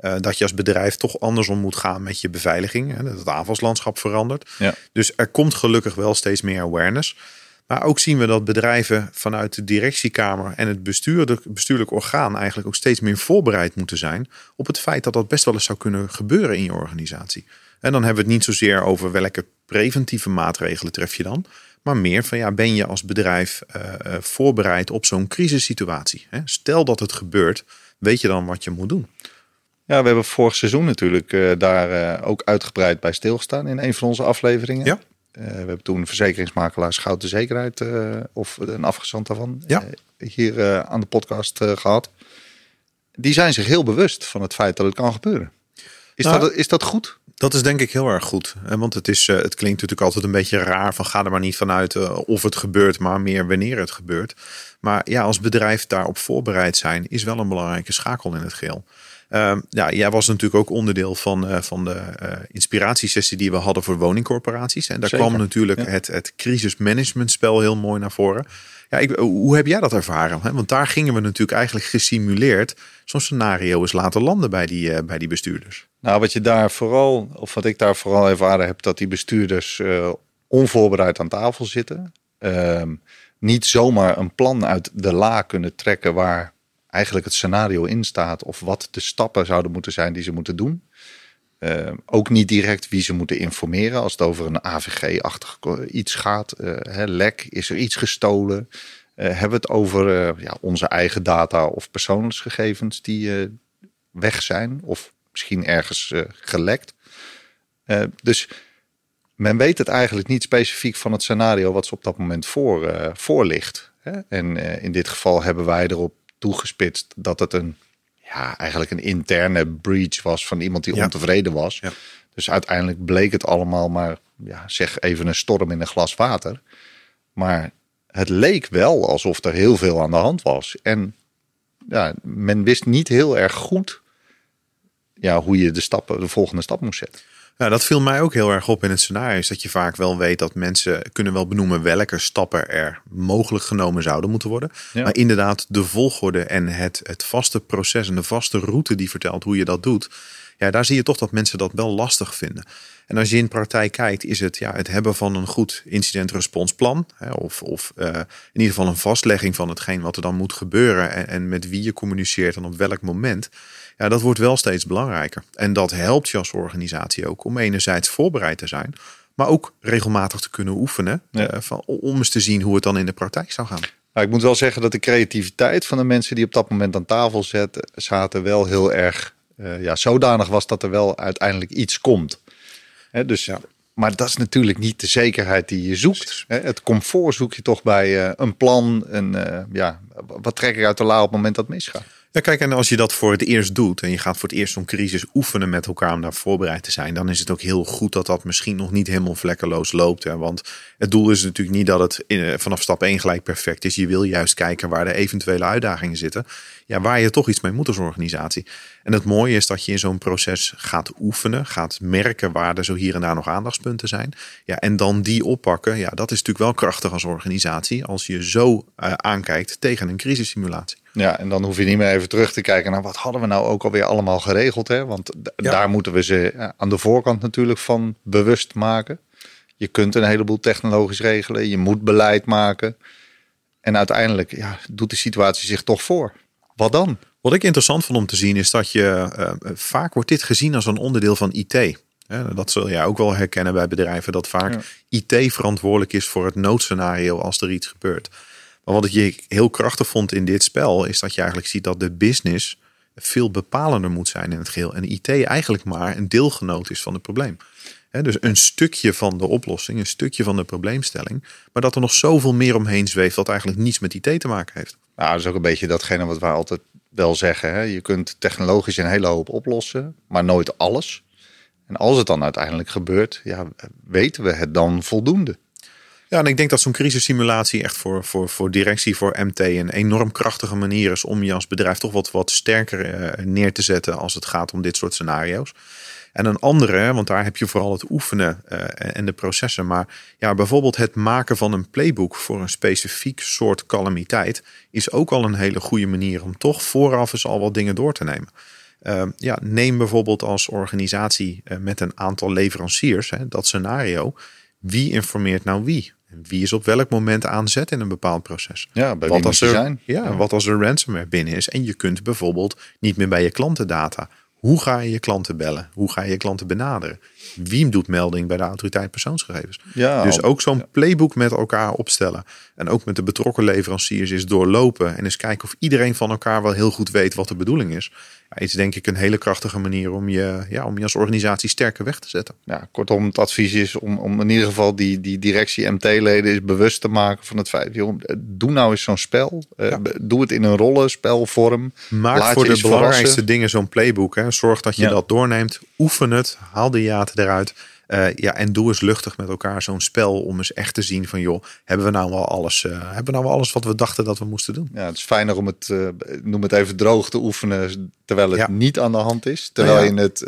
uh, dat je als bedrijf toch andersom moet gaan met je beveiliging. Hè, dat het aanvalslandschap verandert. Ja. Dus er komt gelukkig wel steeds meer awareness. Maar ook zien we dat bedrijven vanuit de directiekamer en het bestuurlijk, bestuurlijk orgaan eigenlijk ook steeds meer voorbereid moeten zijn op het feit dat dat best wel eens zou kunnen gebeuren in je organisatie. En dan hebben we het niet zozeer over welke preventieve maatregelen tref je dan, maar meer van ja, ben je als bedrijf uh, voorbereid op zo'n crisissituatie? Hè? Stel dat het gebeurt, weet je dan wat je moet doen? Ja, we hebben vorig seizoen natuurlijk uh, daar uh, ook uitgebreid bij stilgestaan in een van onze afleveringen. Ja. Uh, we hebben toen verzekeringsmakelaar Schouten Zekerheid, of een afgezant daarvan, ja. hier aan de podcast gehad. Die zijn zich heel bewust van het feit dat het kan gebeuren. Is, nou, dat, is dat goed? Dat is denk ik heel erg goed. Want het, is, het klinkt natuurlijk altijd een beetje raar van ga er maar niet vanuit of het gebeurt, maar meer wanneer het gebeurt. Maar ja, als bedrijf daarop voorbereid zijn is wel een belangrijke schakel in het geheel. Uh, ja, jij was natuurlijk ook onderdeel van, uh, van de uh, inspiratiesessie die we hadden voor woningcorporaties. En daar Zeker, kwam natuurlijk het, het crisismanagementspel heel mooi naar voren. Ja, ik, hoe heb jij dat ervaren? Want daar gingen we natuurlijk eigenlijk gesimuleerd zo'n scenario eens laten landen bij die, uh, bij die bestuurders. Nou, wat je daar vooral, of wat ik daar vooral ervaren heb, dat die bestuurders onvoorbereid aan tafel zitten. Ehm, niet zomaar een plan uit de la kunnen trekken waar eigenlijk het scenario in staat of wat de stappen zouden moeten zijn die ze moeten doen. Uh, ook niet direct wie ze moeten informeren als het over een AVG-achtig iets gaat. Uh, hè, lek, is er iets gestolen? Uh, hebben we het over ja, onze eigen data of persoonsgegevens die weg zijn of misschien ergens gelekt? dus men weet het eigenlijk niet specifiek van het scenario wat ze op dat moment voor, ligt. En in dit geval hebben wij erop toegespitst dat het een, ja, eigenlijk een interne breach was van iemand die ontevreden was. Ja. Dus uiteindelijk bleek het allemaal maar, ja, zeg even een storm in een glas water. Maar het leek wel alsof er heel veel aan de hand was. En ja, men wist niet heel erg goed ja, hoe je de, stappen, de volgende stap moest zetten. Nou, dat viel mij ook heel erg op in het scenario. Is dat je vaak wel weet dat mensen kunnen wel benoemen welke stappen er mogelijk genomen zouden moeten worden. Maar inderdaad, de volgorde en het, het vaste proces en de vaste route die vertelt hoe je dat doet. Ja, daar zie je toch dat mensen dat wel lastig vinden. En als je in praktijk kijkt, is het ja, het hebben van een goed incident-responsplan. Of, of uh, in ieder geval een vastlegging van hetgeen wat er dan moet gebeuren. En, en met wie je communiceert en op welk moment. Ja, dat wordt wel steeds belangrijker. En dat helpt je als organisatie ook om enerzijds voorbereid te zijn, maar ook regelmatig te kunnen oefenen. Ja. Uh, van, om eens te zien hoe het dan in de praktijk zou gaan. Nou, ik moet wel zeggen dat de creativiteit van de mensen die op dat moment aan tafel zetten, zaten wel heel erg uh, ja, zodanig was dat er wel uiteindelijk iets komt. Hè, dus, ja. Maar dat is natuurlijk niet de zekerheid die je zoekt. Hè, het comfort zoek je toch bij uh, een plan. En ja, wat trek ik uit de la op het moment dat het misgaat? Ja, kijk, en als je dat voor het eerst doet en je gaat voor het eerst zo'n crisis oefenen met elkaar om daar voorbereid te zijn, dan is het ook heel goed dat dat misschien nog niet helemaal vlekkeloos loopt. Hè? Want het doel is natuurlijk niet dat het in, vanaf stap 1 gelijk perfect is. Je wil juist kijken waar de eventuele uitdagingen zitten. Ja, waar je toch iets mee moet als organisatie. En het mooie is dat je in zo'n proces gaat oefenen, gaat merken waar er zo hier en daar nog aandachtspunten zijn. Ja, en dan die oppakken. Ja, dat is natuurlijk wel krachtig als organisatie als je zo uh, aankijkt tegen een crisissimulatie. Ja, en dan hoef je niet meer even terug te kijken naar wat hadden we nou ook alweer allemaal geregeld. Hè? Want daar moeten we ze aan de voorkant natuurlijk van bewust maken. Je kunt een heleboel technologisch regelen. Je moet beleid maken. En uiteindelijk ja, doet de situatie zich toch voor. Wat dan? Wat ik interessant vond om te zien is dat je uh, vaak wordt dit gezien als een onderdeel van IT. dat zul jij ook wel herkennen bij bedrijven, dat vaak IT verantwoordelijk is voor het noodscenario als er iets gebeurt. Maar wat ik heel krachtig vond in dit spel, is dat je eigenlijk ziet dat de business veel bepalender moet zijn in het geheel. En IT eigenlijk maar een deelgenoot is van het probleem. dus een stukje van de oplossing, een stukje van de probleemstelling. Maar dat er nog zoveel meer omheen zweeft dat eigenlijk niets met IT te maken heeft. Nou, dat is ook een beetje datgene wat we altijd wel zeggen. Hè? Je kunt technologisch een hele hoop oplossen, maar nooit alles. En als het dan uiteindelijk gebeurt, ja, weten we het dan voldoende? Ja, en ik denk dat zo'n crisissimulatie echt voor, voor, voor directie, voor MT, een enorm krachtige manier is om je als bedrijf toch wat, wat sterker uh, neer te zetten als het gaat om dit soort scenario's. En een andere, want daar heb je vooral het oefenen uh, en de processen. Maar ja, bijvoorbeeld het maken van een playbook voor een specifiek soort calamiteit is ook al een hele goede manier om toch vooraf eens al wat dingen door te nemen. Uh, ja, neem bijvoorbeeld als organisatie uh, met een aantal leveranciers hè, dat scenario. Wie informeert nou wie? Wie is op welk moment aan zet in een bepaald proces? Ja, bij wat als er, zijn. Ja, ja, wat als er ransomware binnen is en je kunt bijvoorbeeld niet meer bij je klantendata hoe ga je je klanten bellen? Hoe ga je je klanten benaderen? Wie doet melding bij de autoriteit persoonsgegevens? Ja, dus ook zo'n playbook met elkaar opstellen. En ook met de betrokken leveranciers is doorlopen. En eens kijken of iedereen van elkaar wel heel goed weet wat de bedoeling is ja, is denk ik een hele krachtige manier om je, ja, om je als organisatie sterker weg te zetten. Ja, kortom, het advies is om, om in ieder geval die, die directie MT-leden is bewust te maken van het feit, joh, doe nou eens zo'n spel. Uh, Doe het in een rollenspelvorm. Maak Laat voor de belangrijkste dingen zo'n playbook. Hè. Zorg dat je dat doorneemt. Oefen het. Haal de eruit. Uh, ja, en doe eens luchtig met elkaar zo'n spel om eens echt te zien van joh, hebben we nou wel alles, uh, hebben we nou wel alles wat we dachten dat we moesten doen? Ja, het is fijner om het, uh, noem het even droog te oefenen terwijl het niet aan de hand is. Terwijl je het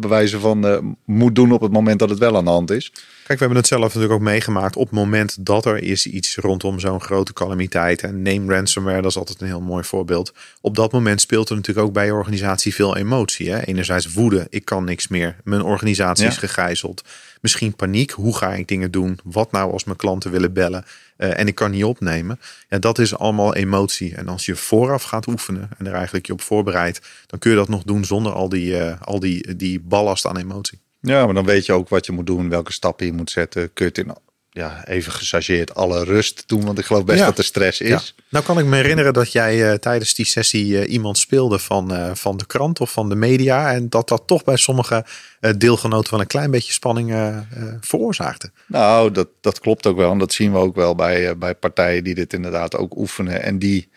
bewijzen van moet doen op het moment dat het wel aan de hand is. Kijk, we hebben het zelf natuurlijk ook meegemaakt op het moment dat er is iets rondom zo'n grote calamiteit. En name ransomware, dat is altijd een heel mooi voorbeeld. Op dat moment speelt er natuurlijk ook bij je organisatie veel emotie. Hè? Enerzijds woede, ik kan niks meer. Mijn organisatie is gegijzeld. Misschien paniek, hoe ga ik dingen doen? Wat nou als mijn klanten willen bellen uh, en ik kan niet opnemen? Ja, dat is allemaal emotie. En als je vooraf gaat oefenen en er eigenlijk je op voorbereidt, dan kun je dat nog doen zonder al die, uh, al die, die ballast aan emotie. Ja, maar dan weet je ook wat je moet doen, welke stappen je moet zetten. Kun je het in, ja, even gechargeerd alle rust doen, want ik geloof best dat er stress is. Ja. Nou kan ik me herinneren dat jij uh, tijdens die sessie uh, iemand speelde van, uh, van de krant of van de media. En dat dat toch bij sommige deelgenoten wel een klein beetje spanning veroorzaakte. Nou, dat, dat klopt ook wel. En dat zien we ook wel bij, bij partijen die dit inderdaad ook oefenen. En die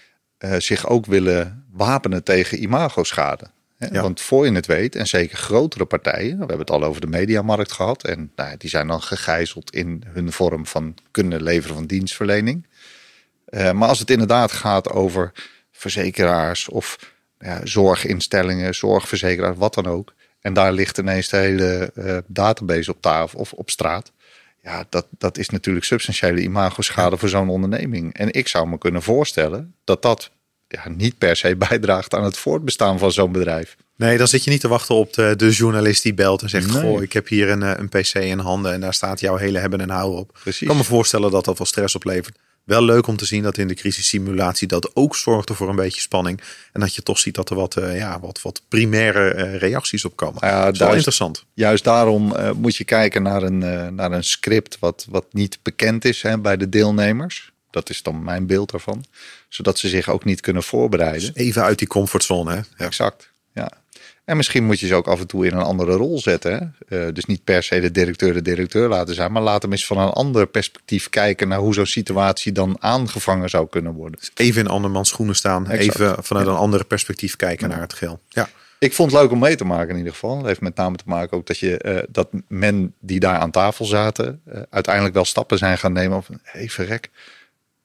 zich ook willen wapenen tegen imagoschade. Ja. Want voor je het weet, en zeker grotere partijen, we hebben het al over de mediamarkt gehad, en nou, die zijn dan gegijzeld in hun vorm van kunnen leveren van dienstverlening. Uh, maar als het inderdaad gaat over verzekeraars of ja, zorginstellingen, zorgverzekeraars, wat dan ook, en daar ligt ineens de hele uh, database op tafel of op straat. Ja, dat, dat is natuurlijk substantiële imagoschade ja. voor zo'n onderneming. En ik zou me kunnen voorstellen dat dat ja, niet per se bijdraagt aan het voortbestaan van zo'n bedrijf. Nee, dan zit je niet te wachten op de, de journalist die belt en zegt: Goh, ik heb hier een, eh, een PC in handen en daar staat jouw hele hebben en houden op. Precies. Ik kan me voorstellen dat dat wel stress oplevert. Wel leuk om te zien dat in de crisissimulatie dat ook zorgde voor een beetje spanning. En dat je toch ziet dat er wat, uh, ja, wat, wat primaire uh, reacties op komen. Ja, dat is wel interessant. Juist daarom uh, moet je kijken naar een, naar een script wat, wat niet bekend is hè, bij de deelnemers. Dat is dan mijn beeld ervan. Zodat ze zich ook niet kunnen voorbereiden. Dus even uit die comfortzone. Hè? Ja. Exact. Ja. En misschien moet je ze ook af en toe in een andere rol zetten. Hè? dus niet per se de directeur de directeur laten zijn, maar laat hem eens van een ander perspectief kijken naar hoe zo'n situatie dan aangevangen zou kunnen worden. Even in andermans schoenen staan, even vanuit een andere perspectief kijken naar het geheel. Ja. Ik vond het leuk om mee te maken in ieder geval. Het heeft met name te maken ook dat, je, dat men die daar aan tafel zaten, uiteindelijk wel stappen zijn gaan nemen. Of, hey, verrek,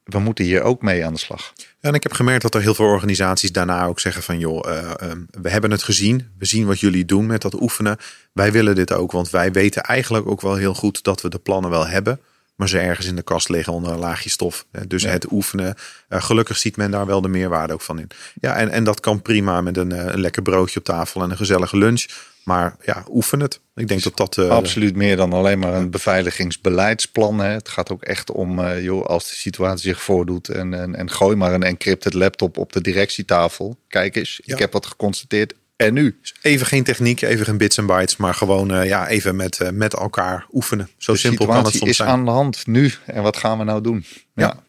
we moeten hier ook mee aan de slag. en ik heb gemerkt dat er heel veel organisaties daarna ook zeggen van joh, uh, we hebben het gezien. We zien wat jullie doen met dat oefenen. Wij willen dit ook, want wij weten eigenlijk ook wel heel goed dat we de plannen wel hebben. Maar ze ergens in de kast liggen onder een laagje stof. Dus het oefenen, uh, gelukkig ziet men daar wel de meerwaarde ook van in. Ja, en, en dat kan prima met een, een lekker broodje op tafel en een gezellige lunch. Maar ja, oefen het. Ik denk dat dat. Uh, Absoluut meer dan alleen maar een beveiligingsplan. Hè. Het gaat ook echt om, uh, joh, als de situatie zich voordoet. En, en, en gooi maar een encrypted laptop op de directietafel. Kijk eens, ik heb wat geconstateerd. En nu? Dus even geen techniek, even geen bits en bytes, maar gewoon uh, ja, even met, met elkaar oefenen. Zo simpel kan het soms is aan de hand nu. En wat gaan we nou doen? Ja. ja.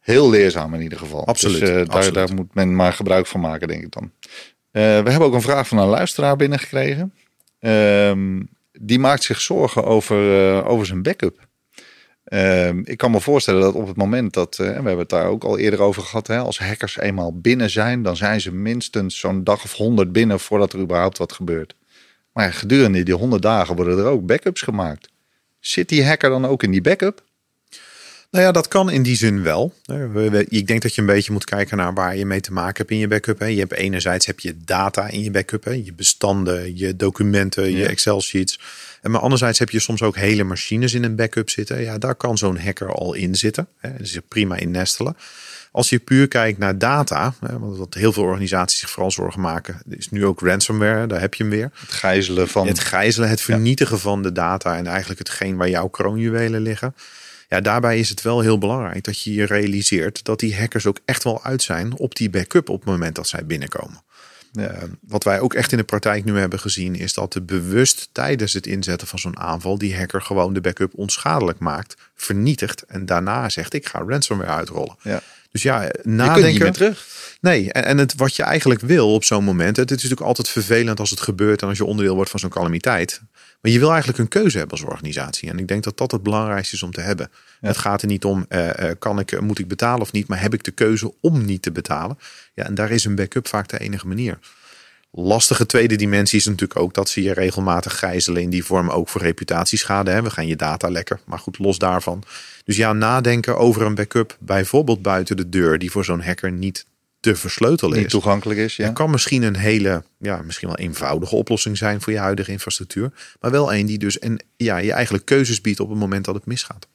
Heel leerzaam in ieder geval. Absoluut. Dus, Absoluut. Daar, daar moet men maar gebruik van maken, denk ik dan. We hebben ook een vraag van een luisteraar binnengekregen. Uh, die maakt zich zorgen over, over zijn backup. Ehm, ik kan me voorstellen dat op het moment dat, uh, we hebben het daar ook al eerder over gehad, hè, als hackers eenmaal binnen zijn, dan zijn ze minstens zo'n dag of honderd binnen voordat er überhaupt wat gebeurt. Maar gedurende die honderd dagen worden er ook backups gemaakt. Zit die hacker dan ook in die backup? Nou ja, dat kan in die zin wel. Ik denk dat je een beetje moet kijken naar waar je mee te maken hebt in je backup. Je hebt enerzijds heb je data in je backup, je bestanden, je documenten, je Excel sheets. En maar anderzijds heb je soms ook hele machines in een backup zitten. Ja, daar kan zo'n hacker al in zitten. Dus prima in nestelen. Als je puur kijkt naar data, want wat heel veel organisaties zich vooral zorgen maken, is nu ook ransomware, daar heb je hem weer. Het gijzelen van. Het gijzelen, het vernietigen van de data en eigenlijk hetgeen waar jouw kroonjuwelen liggen. Ja, daarbij is het wel heel belangrijk dat je je realiseert dat die hackers ook echt wel uit zijn op die backup op het moment dat zij binnenkomen. Uh, wat wij ook echt in de praktijk nu hebben gezien, is dat de bewust tijdens het inzetten van zo'n aanval die hacker gewoon de backup onschadelijk maakt, vernietigt en daarna zegt: Ik ga ransomware uitrollen. Ja. Dus ja, nadenken. Je kunt terug. Nee, en, en het, wat je eigenlijk wil op zo'n moment. Het is natuurlijk altijd vervelend als het gebeurt en als je onderdeel wordt van zo'n calamiteit. Maar je wil eigenlijk een keuze hebben als organisatie. En ik denk dat dat het belangrijkste is om te hebben. Het gaat er niet om, uh, kan ik, moet ik betalen of niet, maar heb ik de keuze om niet te betalen? Ja, en daar is een backup vaak de enige manier. Lastige tweede dimensie is natuurlijk ook dat ze je regelmatig gijzelen in die vorm ook voor reputatieschade. Hè. We gaan je data lekken, maar goed, los daarvan. Dus ja, nadenken over een backup, bijvoorbeeld buiten de deur, die voor zo'n hacker niet te versleutelen niet toegankelijk is. Ja. Het kan misschien een hele, ja, misschien wel eenvoudige oplossing zijn voor je huidige infrastructuur. Maar wel een die dus en, ja, je eigenlijk keuzes biedt op het moment dat het misgaat.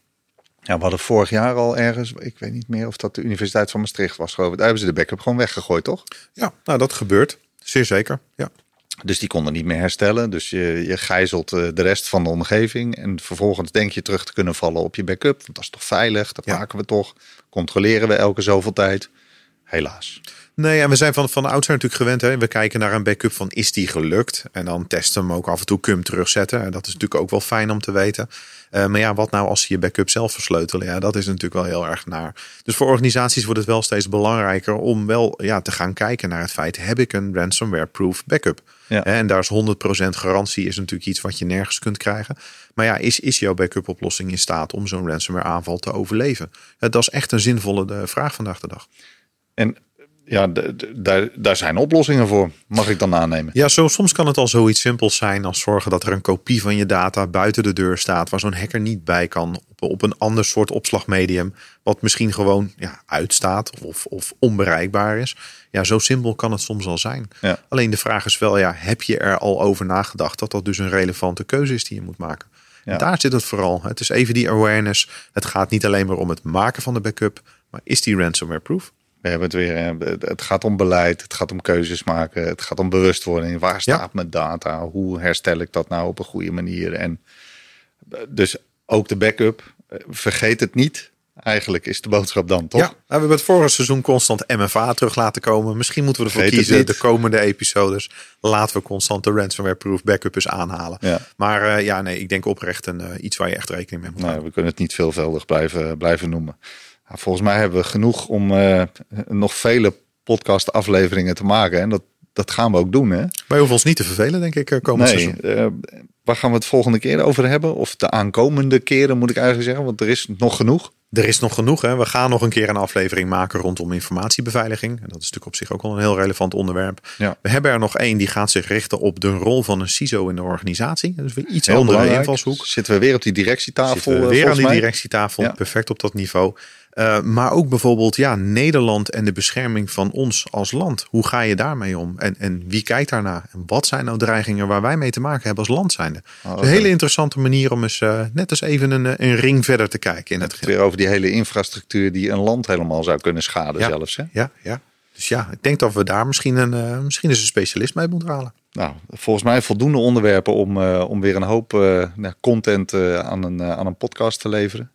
Ja, we hadden vorig jaar al ergens, ik weet niet meer of dat de Universiteit van Maastricht was, geloof ik. Daar hebben ze de backup gewoon weggegooid, toch? Ja, nou dat gebeurt. Zeer zeker, ja. Dus die konden niet meer herstellen. Dus je, je gijzelt de rest van de omgeving. En vervolgens denk je terug te kunnen vallen op je backup. Want dat is toch veilig? Dat maken we toch? Controleren we elke zoveel tijd? Helaas. Nee, en we zijn van, van oudsher natuurlijk gewend. Hè? We kijken naar een backup van is die gelukt? En dan testen we hem ook af en toe, kun je hem terugzetten. En dat is natuurlijk ook wel fijn om te weten. Uh, maar ja, wat nou als ze je backup zelf versleutelen? Ja, dat is natuurlijk wel heel erg naar. Dus voor organisaties wordt het wel steeds belangrijker om wel ja, te gaan kijken naar het feit: heb ik een ransomware-proof backup? Ja. En daar is 100% garantie is natuurlijk iets wat je nergens kunt krijgen. Maar ja, is, is jouw backup oplossing in staat om zo'n ransomware aanval te overleven? Dat is echt een zinvolle de vraag vandaag de dag. En ja, daar, daar zijn oplossingen voor, mag ik dan aannemen. Ja, zo, soms kan het al zoiets simpels zijn als zorgen dat er een kopie van je data buiten de deur staat, waar zo'n hacker niet bij kan, op, op een ander soort opslagmedium, wat misschien gewoon ja, uitstaat of, of onbereikbaar is. Ja, zo simpel kan het soms al zijn. Ja. Alleen de vraag is wel, ja, heb je er al over nagedacht dat dat dus een relevante keuze is die je moet maken? Ja. Daar zit het vooral. Het is even die awareness. Het gaat niet alleen maar om het maken van de backup, maar is die ransomware proof? We hebben het weer. Het gaat om beleid, het gaat om keuzes maken, het gaat om bewustwording. Waar staat ja. mijn data? Hoe herstel ik dat nou op een goede manier? En dus ook de backup. Vergeet het niet. Eigenlijk is de boodschap dan toch? Ja, nou, we hebben het vorige seizoen constant MFA terug laten komen. Misschien moeten we ervoor kiezen de komende episodes. Laten we constant de ransomware-proof backup eens aanhalen. Ja. Maar uh, ja, nee, ik denk oprecht een, uh, iets waar je echt rekening mee moet nou, We kunnen het niet veelvuldig blijven, blijven noemen. Volgens mij hebben we genoeg om uh, nog vele podcast afleveringen te maken. En dat, dat gaan we ook doen. Hè? Wij hoeven ons niet te vervelen, denk ik, komend nee, seizoen. Uh, waar gaan we het volgende keer over hebben? Of de aankomende keren moet ik eigenlijk zeggen, want er is nog genoeg. Er is nog genoeg. Hè? We gaan nog een keer een aflevering maken rondom informatiebeveiliging. En dat is natuurlijk op zich ook wel een heel relevant onderwerp. Ja. We hebben er nog één die gaat zich richten op de rol van een CISO in de organisatie. Is weer iets heel andere invalshoek. Zitten we weer op die directietafel? Zitten we weer aan die directietafel. Ja. Perfect op dat niveau. Uh, maar ook bijvoorbeeld ja, Nederland en de bescherming van ons als land. Hoe ga je daarmee om? En, en wie kijkt daarna? En wat zijn nou dreigingen waar wij mee te maken hebben als land zijnde? Oh, okay. Een hele interessante manier om eens uh, net eens even een, een ring verder te kijken. In het, het weer over die hele infrastructuur die een land helemaal zou kunnen schaden ja, zelfs. Hè? Ja, ja. Dus ja, ik denk dat we daar misschien een, uh, misschien eens een specialist mee moeten halen. Nou, volgens mij voldoende onderwerpen om, om weer een hoop content aan, een, aan een podcast te leveren.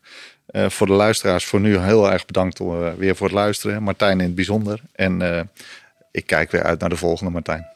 Uh, voor de luisteraars voor nu heel erg bedankt uh, weer voor het luisteren. Martijn in het bijzonder. En uh, ik kijk weer uit naar de volgende Martijn.